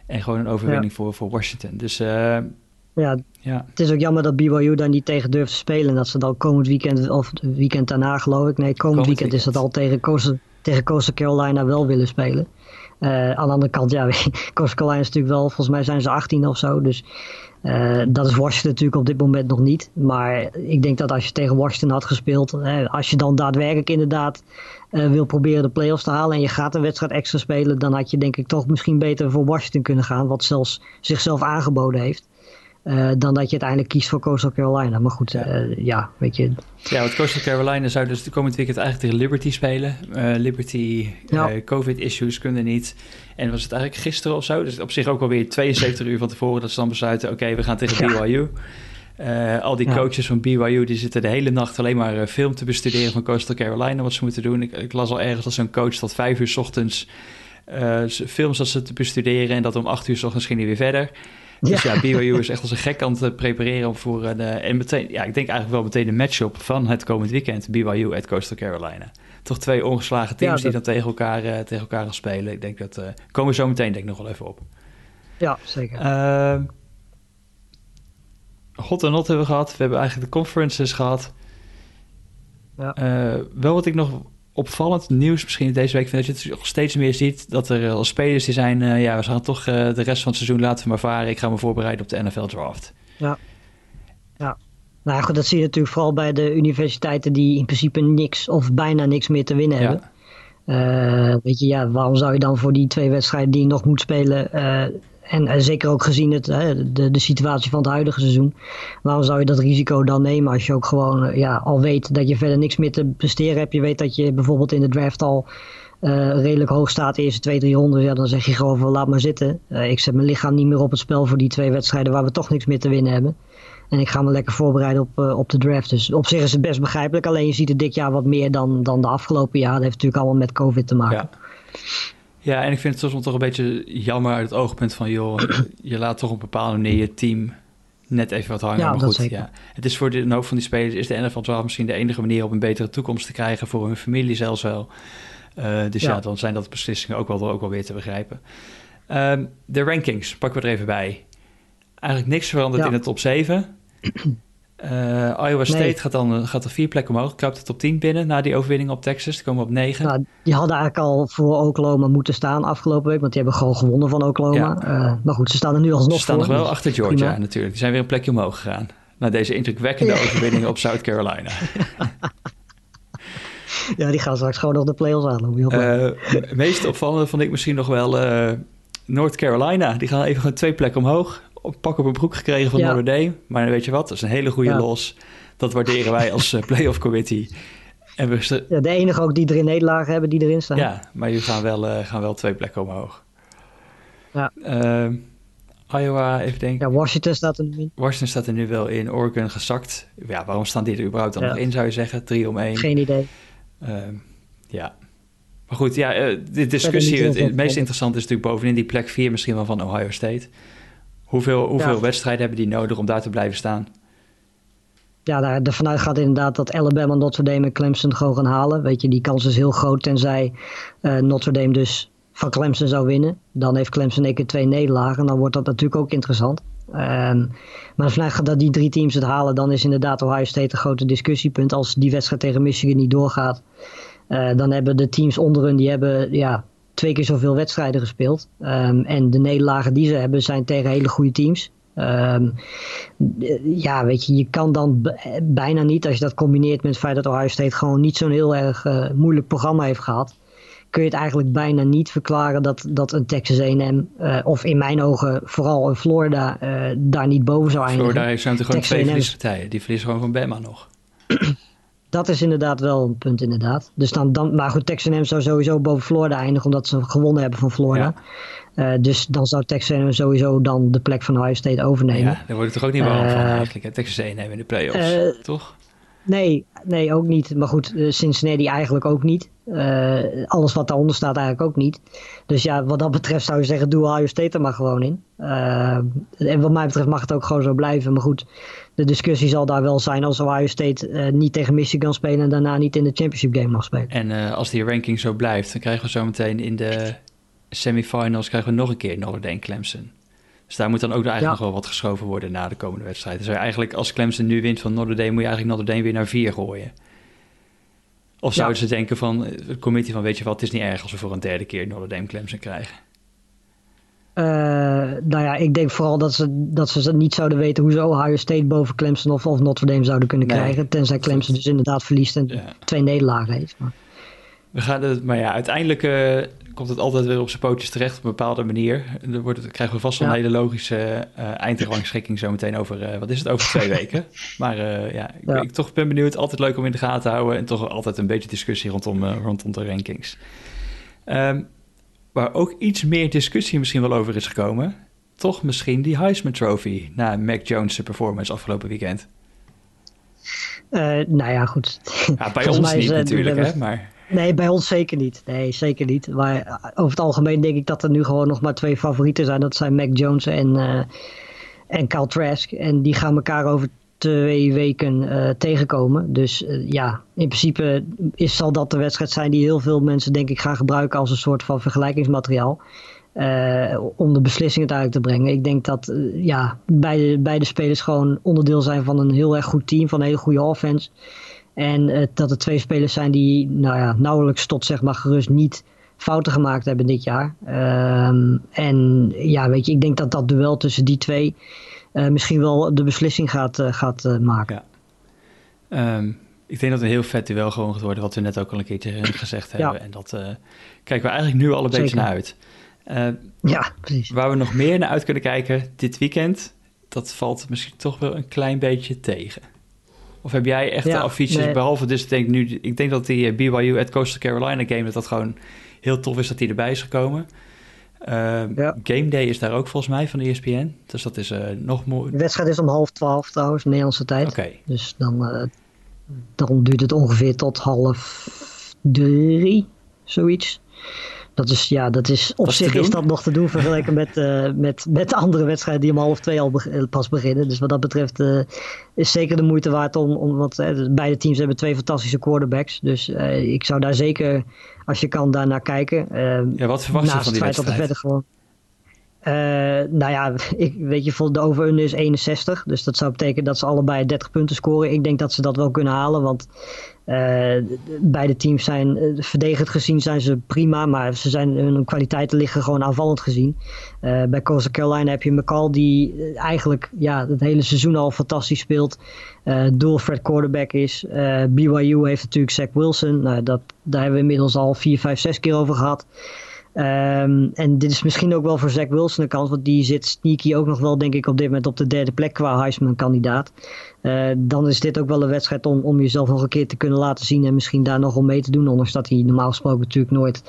En gewoon een overwinning ja. voor, voor Washington. Dus ja, ja, het is ook jammer dat BYU daar niet tegen durft te spelen. En dat ze dan komend weekend, of het weekend daarna geloof ik. Nee, komend, komend weekend, weekend, is dat al tegen Coastal, tegen Coastal Carolina wel willen spelen. Uh, aan de andere kant, ja, *laughs* Coastal Carolina is natuurlijk wel, volgens mij zijn ze 18 of zo. Dus uh, dat is Washington natuurlijk op dit moment nog niet. Maar ik denk dat als je tegen Washington had gespeeld, hè, als je dan daadwerkelijk inderdaad uh, wil proberen de playoffs te halen en je gaat een wedstrijd extra spelen, dan had je denk ik toch misschien beter voor Washington kunnen gaan, wat zelfs zichzelf aangeboden heeft. Uh, dan dat je uiteindelijk kiest voor Coastal Carolina. Maar goed, ja, ja weet je. Ja, want Coastal Carolina zou dus de komende weekend eigenlijk tegen Liberty spelen. Liberty, ja. COVID-issues kunnen niet. En was het eigenlijk gisteren of zo? Dus op zich ook alweer 72 uur van tevoren dat ze dan besluiten... oké, okay, we gaan tegen. BYU. al die coaches van BYU die zitten de hele nacht alleen maar film te bestuderen van Coastal Carolina... wat ze moeten doen. Ik, ik las al ergens dat zo'n coach tot vijf uur s ochtends... films dat ze te bestuderen en dat om acht uur s ochtends ging hij weer verder... Dus ja, BYU is echt als een gek aan het prepareren voor. Uh, en meteen, ja, ik denk eigenlijk wel meteen de matchup van het komend weekend. BYU at Coastal Carolina. Toch twee ongeslagen teams ja, dat... die dan tegen elkaar, uh, tegen elkaar gaan spelen. Ik denk dat... Uh, komen we zo meteen denk ik nog wel even op. Ja, zeker. hot en not hebben we gehad. We hebben eigenlijk de conferences gehad. Ja. wel wat ik nog opvallend nieuws misschien deze week vind dat je het nog steeds meer ziet dat er al spelers die zijn, uh, ja, we gaan toch uh, de rest van het seizoen laten maar varen. Ik ga me voorbereiden op de NFL draft. Ja. Ja. Nou goed, dat zie je natuurlijk vooral bij de universiteiten die in principe niks of bijna niks meer te winnen ja. hebben. Uh, weet je, ja, waarom zou je dan voor die twee wedstrijden die je nog moet spelen en, en, zeker ook gezien het, de, de situatie van het huidige seizoen. Waarom zou je dat risico dan nemen als je ook gewoon eh, ja, al weet dat je verder niks meer te presteren hebt. Je weet dat je bijvoorbeeld in de draft al redelijk hoog staat, de eerste twee, drie ronden. Ja, dan zeg je gewoon van laat maar zitten. Ik zet mijn lichaam niet meer op het spel voor die twee wedstrijden waar we toch niks meer te winnen hebben. En ik ga me lekker voorbereiden op, uh, op de draft. Dus op zich is het best begrijpelijk. Alleen je ziet het dit jaar wat meer dan, dan de afgelopen jaar. Dat heeft natuurlijk allemaal met COVID te maken. Ja. Ja, en ik vind het soms toch een beetje jammer uit het oogpunt van... joh, *clears throat* je laat toch op een bepaalde manier je team net even wat hangen. Ja, maar goed, ja. Het is voor de, een hoop van die spelers... is de NFL 12 misschien de enige manier om een betere toekomst te krijgen... voor hun familie zelfs wel. Uh, dus ja. ja. dan zijn dat beslissingen ook wel, ook wel weer te begrijpen. Um, de rankings, pakken we er even bij. Eigenlijk niks veranderd ja. in de top 7. Uh, Iowa State nee. gaat dan gaat er vier plekken omhoog. Klapt het op 10 binnen na die overwinning op Texas. Die komen op 9. Nou, die hadden eigenlijk al voor Oklahoma moeten staan afgelopen week. Want die hebben gewoon gewonnen van Oklahoma. Ja. Uh, maar goed, ze staan er nu alsnog Ze staan voor, nog wel dus achter Georgia prima. natuurlijk. Die zijn weer een plekje omhoog gegaan. Na deze indrukwekkende ja. overwinning op South Carolina. *laughs* ja, die gaan straks gewoon nog de play-offs aan. Uh, het meest opvallende vond ik misschien nog wel North Carolina. Die gaan even gewoon twee plekken omhoog pak op een broek gekregen van ja. Notre Dame. Maar weet je wat, dat is een hele goede ja. los. Dat waarderen wij als uh, *laughs* playoff committee. En we ja, de enige ook die drie nederlagen hebben die erin staan. Ja, maar jullie gaan wel, uh, gaan wel twee plekken omhoog. Ja. Uh, Iowa, even denken. Ja, Washington staat er nu in. Washington staat er nu wel in. Oregon gezakt. Ja, waarom staan die er überhaupt dan nog in, zou je zeggen? Drie om één. Geen idee. Ehm, ja. Maar goed, ja, de discussie, het, het, meest interessante is natuurlijk bovenin die plek 4 misschien wel van Ohio State. Hoeveel, hoeveel wedstrijden hebben die nodig om daar te blijven staan? Ja, daar, ervan uit gaat inderdaad dat Alabama, Notre Dame en Clemson gewoon gaan halen. Weet je, die kans is heel groot tenzij uh, Notre Dame dus van Clemson zou winnen. Dan heeft Clemson één keer twee nederlagen. Dan wordt dat natuurlijk ook interessant. Um, maar vanuit dat die drie teams het halen, dan is inderdaad Ohio State een grote discussiepunt. Als die wedstrijd tegen Michigan niet doorgaat, uh, dan hebben de teams onder hun, die hebben ja, twee keer zoveel wedstrijden gespeeld. Um, en de nederlagen die ze hebben zijn tegen hele goede teams. Um, ja, weet je, je kan dan bijna niet, als je dat combineert met het feit dat Ohio State gewoon niet zo'n heel erg uh, moeilijk programma heeft gehad, kun je het eigenlijk bijna niet verklaren dat, dat een Texas A&M, uh, of in mijn ogen vooral een Florida, uh, daar niet boven zou eindigen. Florida heeft zijn gewoon twee verliespartijen, die verliezen gewoon van Bama nog. *clears throat* Dat is inderdaad wel een punt, inderdaad. Dus dan, dan, maar goed, Texas A&M zou sowieso boven Florida eindigen, omdat ze gewonnen hebben van Florida. Ja. Uh, dus dan zou Texas A&M sowieso dan de plek van Ohio State overnemen. Ja, daar wordt het toch ook niet warm van eigenlijk, hè? Texas A&M in de playoffs, uh, toch? Nee, nee, ook niet. Maar goed, Cincinnati eigenlijk ook niet. alles wat daaronder staat eigenlijk ook niet. Dus ja, wat dat betreft zou je zeggen, doe Ohio State er maar gewoon in. en wat mij betreft mag het ook gewoon zo blijven. Maar goed, de discussie zal daar wel zijn als Ohio State uh, niet tegen Michigan spelen en daarna niet in de championship game mag spelen. En uh, als die ranking zo blijft, dan krijgen we zo meteen in de semifinals krijgen we nog een keer Notre Dame Clemson. Dus daar moet dan ook eigenlijk ja. nog wel wat geschoven worden na de komende wedstrijd. Dus eigenlijk als Clemson nu wint van Notre Dame, moet je eigenlijk Notre Dame weer naar vier gooien. Of zouden ja. ze denken van, het committee van, weet je wat, het is niet erg als we voor een derde keer Notre Dame Clemson krijgen. Uh, nou ja, ik denk vooral dat ze, dat ze niet zouden weten hoe ze Ohio State boven Clemson of, of Notre Dame zouden kunnen nee, krijgen. Tenzij Clemson dus inderdaad verliest en ja. twee nederlagen heeft. Maar. We gaan het, maar ja, uiteindelijk uh, komt het altijd weer op zijn pootjes terecht op een bepaalde manier. Dan wordt het, krijgen we vast wel ja. een hele logische uh, eindrangschikking zo meteen over, wat is het, over twee weken. *laughs* Maar ja, ik, ja. ik, toch ben benieuwd. Altijd leuk om in de gaten te houden en toch altijd een beetje discussie rondom, rondom de rankings. Um, waar ook iets meer discussie misschien wel over is gekomen. Toch misschien die Heisman Trophy na Mac Jones' performance afgelopen weekend. Uh, nou ja, goed. Ja, bij ons niet is, natuurlijk, hè, maar... Nee, bij ons zeker niet. Nee, zeker niet. Maar over het algemeen denk ik dat er nu gewoon nog maar twee favorieten zijn. Dat zijn Mac Jones en, uh, en Kyle Trask. En die gaan elkaar over twee weken uh, tegenkomen. Dus uh, ja, in principe is, zal dat de wedstrijd zijn die heel veel mensen denk ik gaan gebruiken als een soort van vergelijkingsmateriaal. Uh, om de beslissingen uit te brengen. Ik denk dat ja, beide, beide spelers gewoon onderdeel zijn van een heel erg goed team, van een hele goede offense. En dat er twee spelers zijn die nou ja, nauwelijks tot zeg maar gerust niet fouten gemaakt hebben dit jaar. Ehm, en ja, weet je, ik denk dat dat duel tussen die twee misschien wel de beslissing gaat, uh, gaat uh, maken. Ja. Um, ik denk dat het een heel vet duel gewoon gaat worden, wat we net ook al een keertje gezegd hebben. Ja. En dat kijken we eigenlijk nu al een Zeker. beetje naar uit. ja, precies. Waar we nog meer naar uit kunnen kijken dit weekend, dat valt misschien toch wel een klein beetje tegen. Of heb jij echt ja, affiches, nee. behalve dus, denk nu, ik denk dat die BYU at Coastal Carolina game, dat dat gewoon heel tof is dat die erbij is gekomen. Uh, ja. Game Day is daar ook volgens mij van de ESPN. Dus dat is uh, nog mooi. De wedstrijd is om half twaalf trouwens, Nederlandse tijd. Okay. Dus dan, uh, dan duurt het ongeveer tot half drie, zoiets. Dat is, ja, dat is op dat zich is dat nog te doen vergeleken met, uh, met, met de andere wedstrijden die om half twee al be pas beginnen. Dus wat dat betreft uh, is zeker de moeite waard om, om want uh, beide teams hebben twee fantastische quarterbacks. Dus ik zou daar zeker, als je kan, daar naar kijken. ja, wat verwacht je van die wedstrijd? Dat verder gewoon, nou ja, ik, weet je, de over-under is 61. Dus dat zou betekenen dat ze allebei 30 punten scoren. Ik denk dat ze dat wel kunnen halen. Want beide teams zijn, uh, verdedigend gezien zijn ze prima. Maar ze zijn, hun kwaliteiten liggen gewoon aanvallend gezien. bij Coastal Carolina heb je McCall die eigenlijk ja, het hele seizoen al fantastisch speelt. door Fred quarterback is. BYU heeft natuurlijk Zach Wilson. Nou, dat, daar hebben we inmiddels al 4, 5, 6 keer over gehad. Um, en dit is misschien ook wel voor Zach Wilson een kans, want die zit sneaky ook nog wel, denk ik, op dit moment op de derde plek qua Heisman-kandidaat. Uh, dan is dit ook wel een wedstrijd om, om jezelf nog een keer te kunnen laten zien en misschien daar nog om mee te doen, ondanks dat hij normaal gesproken natuurlijk nooit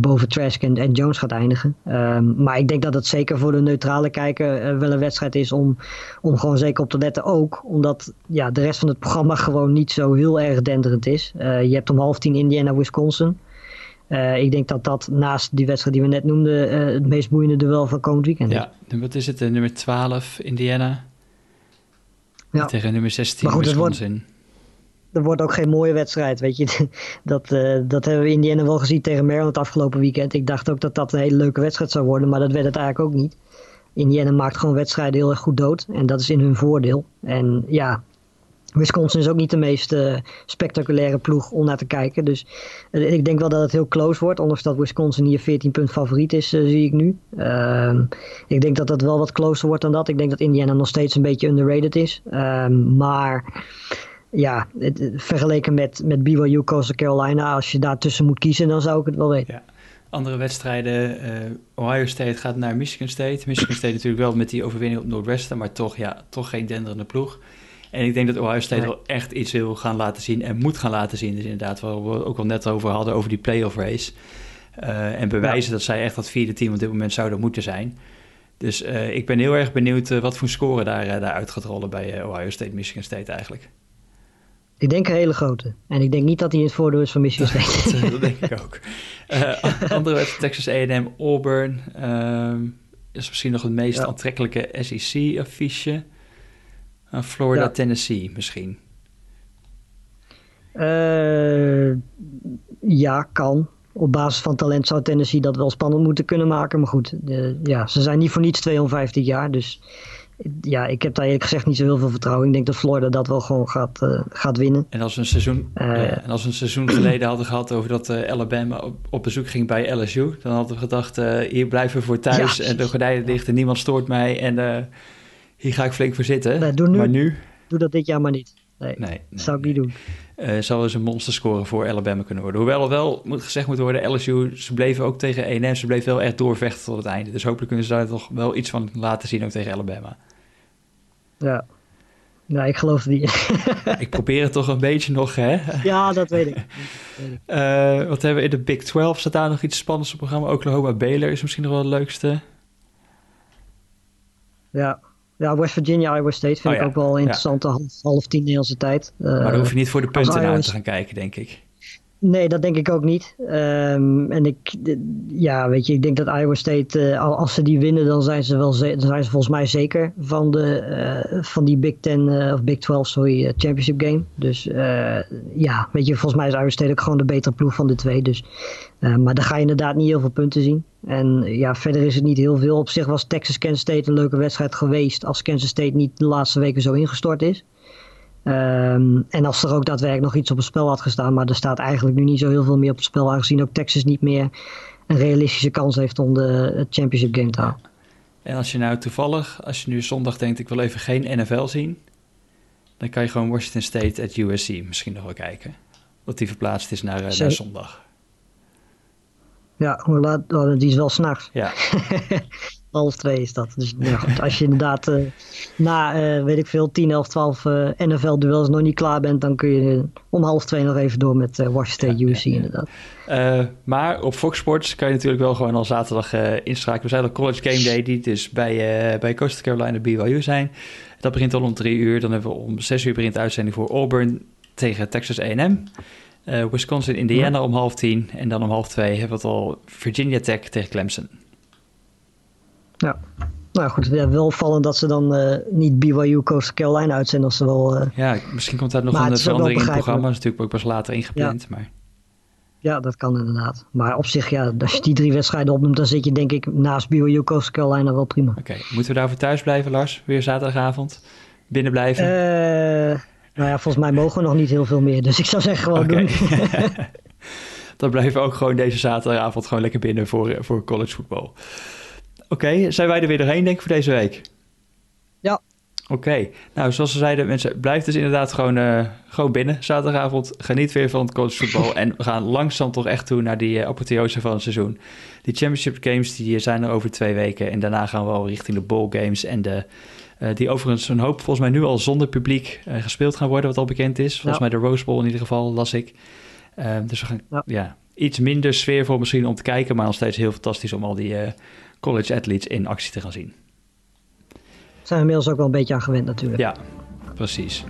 boven Trask en, Jones gaat eindigen. Ehm, maar ik denk dat het zeker voor de neutrale kijker wel een wedstrijd is om, om gewoon zeker op te letten ook. Omdat ja, de rest van het programma gewoon niet zo heel erg denderend is. je hebt om half tien Indiana-Wisconsin. Uh, ik denk dat dat naast die wedstrijd die we net noemden uh, het meest boeiende duel van komend weekend is. Ja, wat is het? nummer 12 Indiana ja. tegen nummer 16 maar goed, Wisconsin. Wordt, er wordt ook geen mooie wedstrijd, weet je. *laughs* Dat, uh, dat hebben we in Indiana wel gezien tegen Maryland afgelopen weekend. Ik dacht ook dat dat een hele leuke wedstrijd zou worden, maar dat werd het eigenlijk ook niet. Indiana maakt gewoon wedstrijden heel erg goed dood en dat is in hun voordeel. En ja, Wisconsin is ook niet de meest uh, spectaculaire ploeg om naar te kijken. Dus uh, ik denk wel dat het heel close wordt. Ondanks dat Wisconsin hier 14 punt favoriet is, uh, zie ik nu. Ehm, ik denk dat dat wel wat closer wordt dan dat. Ik denk dat Indiana nog steeds een beetje underrated is. Ehm, maar ja, vergeleken met, met BYU Coastal Carolina, als je daartussen moet kiezen, dan zou ik het wel weten. Andere wedstrijden, Ohio State gaat naar Michigan State. Michigan State natuurlijk wel met die overwinning op Noordwesten, maar toch, ja, toch geen denderende ploeg. En ik denk dat Ohio State wel echt iets wil gaan laten zien en moet gaan laten zien. Dus inderdaad, waar we ook al net over hadden, over die playoff race. Uh, en bewijzen dat zij echt dat vierde team op dit moment zouden moeten zijn. Dus uh, ik ben heel erg benieuwd uh, wat voor score daar, daar uit gaat rollen bij Ohio State, Michigan State eigenlijk. Ik denk een hele grote. En ik denk niet dat hij in het voordeel is van Michigan *laughs* State. dat denk ik ook. andere wedstrijd, Texas A&M, Auburn. Ehm, is misschien nog het meest aantrekkelijke SEC-affiche. Florida, Tennessee misschien? Uh, ja, kan. Op basis van talent zou Tennessee dat wel spannend moeten kunnen maken. Maar goed, ja, ze zijn niet voor niets 250 jaar. Dus ja, ik heb daar eerlijk gezegd niet zo heel veel vertrouwen. Ik denk dat Florida dat wel gewoon gaat, uh, gaat winnen. En als we een seizoen, uh, en als we een seizoen geleden hadden gehad over dat uh, Alabama op, op, bezoek ging bij LSU, dan hadden we gedacht: hier blijven we voor thuis en de gordijnen dicht en niemand stoort mij. En hier ga ik flink voor zitten. Nee, doe nu, maar nu... Doe dat dit jaar maar niet. Nee, nee, dat zou ik niet doen. Uh, zou eens een monsterscore voor Alabama kunnen worden. Hoewel het wel moet gezegd moet worden, LSU, ze bleven ook tegen ENM, ze bleven wel echt doorvechten tot het einde. Dus hopelijk kunnen ze daar toch wel iets van laten zien ook tegen Alabama. Ja, nou, ik geloof die. *laughs* ik probeer het toch een beetje nog, hè? Ja, dat weet ik. *laughs* Uh, wat hebben we in de Big 12? Staat daar nog iets spannends op het programma? Oklahoma Baylor is misschien nog wel het leukste. Ja, ja, West Virginia, Iowa State vind oh ik ook wel interessant. Ja. Half, half tien Nederlandse tijd. maar dan hoef je niet voor de punten naar te gaan kijken, denk ik. Nee, dat denk ik ook niet. Um, en ik, ja, weet je, ik denk dat Iowa State, uh, als ze die winnen, dan zijn ze, wel dan zijn ze volgens mij zeker van, de, uh, van die Big 10 uh, of Big 12, sorry, championship game. Dus ja, weet je, volgens mij is Iowa State ook gewoon de betere ploeg van de twee. Dus, maar dan ga je inderdaad niet heel veel punten zien. En ja, verder is het niet heel veel. Op zich was Texas Kansas State een leuke wedstrijd geweest als Kansas State niet de laatste weken zo ingestort is. Um, en als er ook daadwerkelijk nog iets op het spel had gestaan, maar er staat eigenlijk nu niet zo heel veel meer op het spel, aangezien ook Texas niet meer een realistische kans heeft om de championship game te halen. En als je nou toevallig, als je nu zondag denkt, ik wil even geen NFL zien, dan kan je gewoon Washington State at USC misschien nog wel kijken. Dat die verplaatst is naar, uh, naar zondag. Ja, hoe laat? Oh, die is wel s'nachts. Ja. *laughs* half twee is dat. Dus ja, goed, als je inderdaad uh, na, uh, weet ik veel, 10, 11, 12 uh, NFL-duels nog niet klaar bent, dan kun je om half twee nog even door met Washington ja, UC ja. inderdaad. maar op Fox Sports kan je natuurlijk wel gewoon al zaterdag inschakelen. We zijn al College Game Day, die dus bij, bij Coastal Carolina BYU zijn. Dat begint al om drie uur. Dan hebben we om zes uur begint de uitzending voor Auburn tegen Texas A&M. Wisconsin, Indiana om half tien. En dan om half twee hebben we het al Virginia Tech tegen Clemson. Ja. Nou goed, ja, wel opvallend dat ze dan uh, niet BYU Coast Carolina uitzenden als ze wel... Uh... Ja, misschien komt daar nog een verandering in het programma. Dat is natuurlijk ook pas later ingepland, ja. maar... Ja, dat kan inderdaad. Maar op zich, ja, als je die drie wedstrijden opnoemt, dan zit je denk ik naast BYU Coast Carolina wel prima. Oké, okay. moeten we daarvoor thuis blijven, Lars? Weer zaterdagavond? Binnen blijven? Nou ja, volgens mij mogen we nog niet heel veel meer. Dus ik zou zeggen gewoon okay. doen. *laughs* dan blijven we ook gewoon deze zaterdagavond gewoon lekker binnen voor, voor college voetbal. Oké, zijn wij er weer doorheen, denk ik, voor deze week? Ja. Oké, nou zoals ze zeiden, mensen, blijf dus inderdaad gewoon, uh, gewoon binnen zaterdagavond. Geniet weer van het collegevoetbal en we gaan langzaam toch echt toe naar die uh, apotheose van het seizoen. Die championship games die zijn er over twee weken en daarna gaan we al richting de bowl games en de... Uh, die overigens een hoop volgens mij nu al zonder publiek gespeeld gaan worden, wat al bekend is. Volgens mij de Rose Bowl in ieder geval, las ik. dus we gaan, ja. ja iets minder sfeervol misschien om te kijken, maar nog steeds heel fantastisch om al die college athletes in actie te gaan zien. Zijn we inmiddels ook wel een beetje aan gewend natuurlijk. Ja, precies.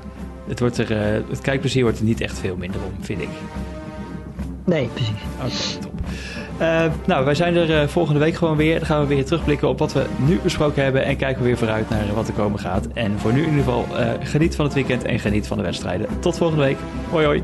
Het, wordt er, het kijkplezier wordt er niet echt veel minder om, vind ik. Nee, precies. Oké, top. Uh, nou, wij zijn er uh, volgende week gewoon weer. Dan gaan we weer terugblikken op wat we nu besproken hebben. En kijken we weer vooruit naar wat er komen gaat. En voor nu in ieder geval, uh, geniet van het weekend en geniet van de wedstrijden. Tot volgende week. Hoi hoi.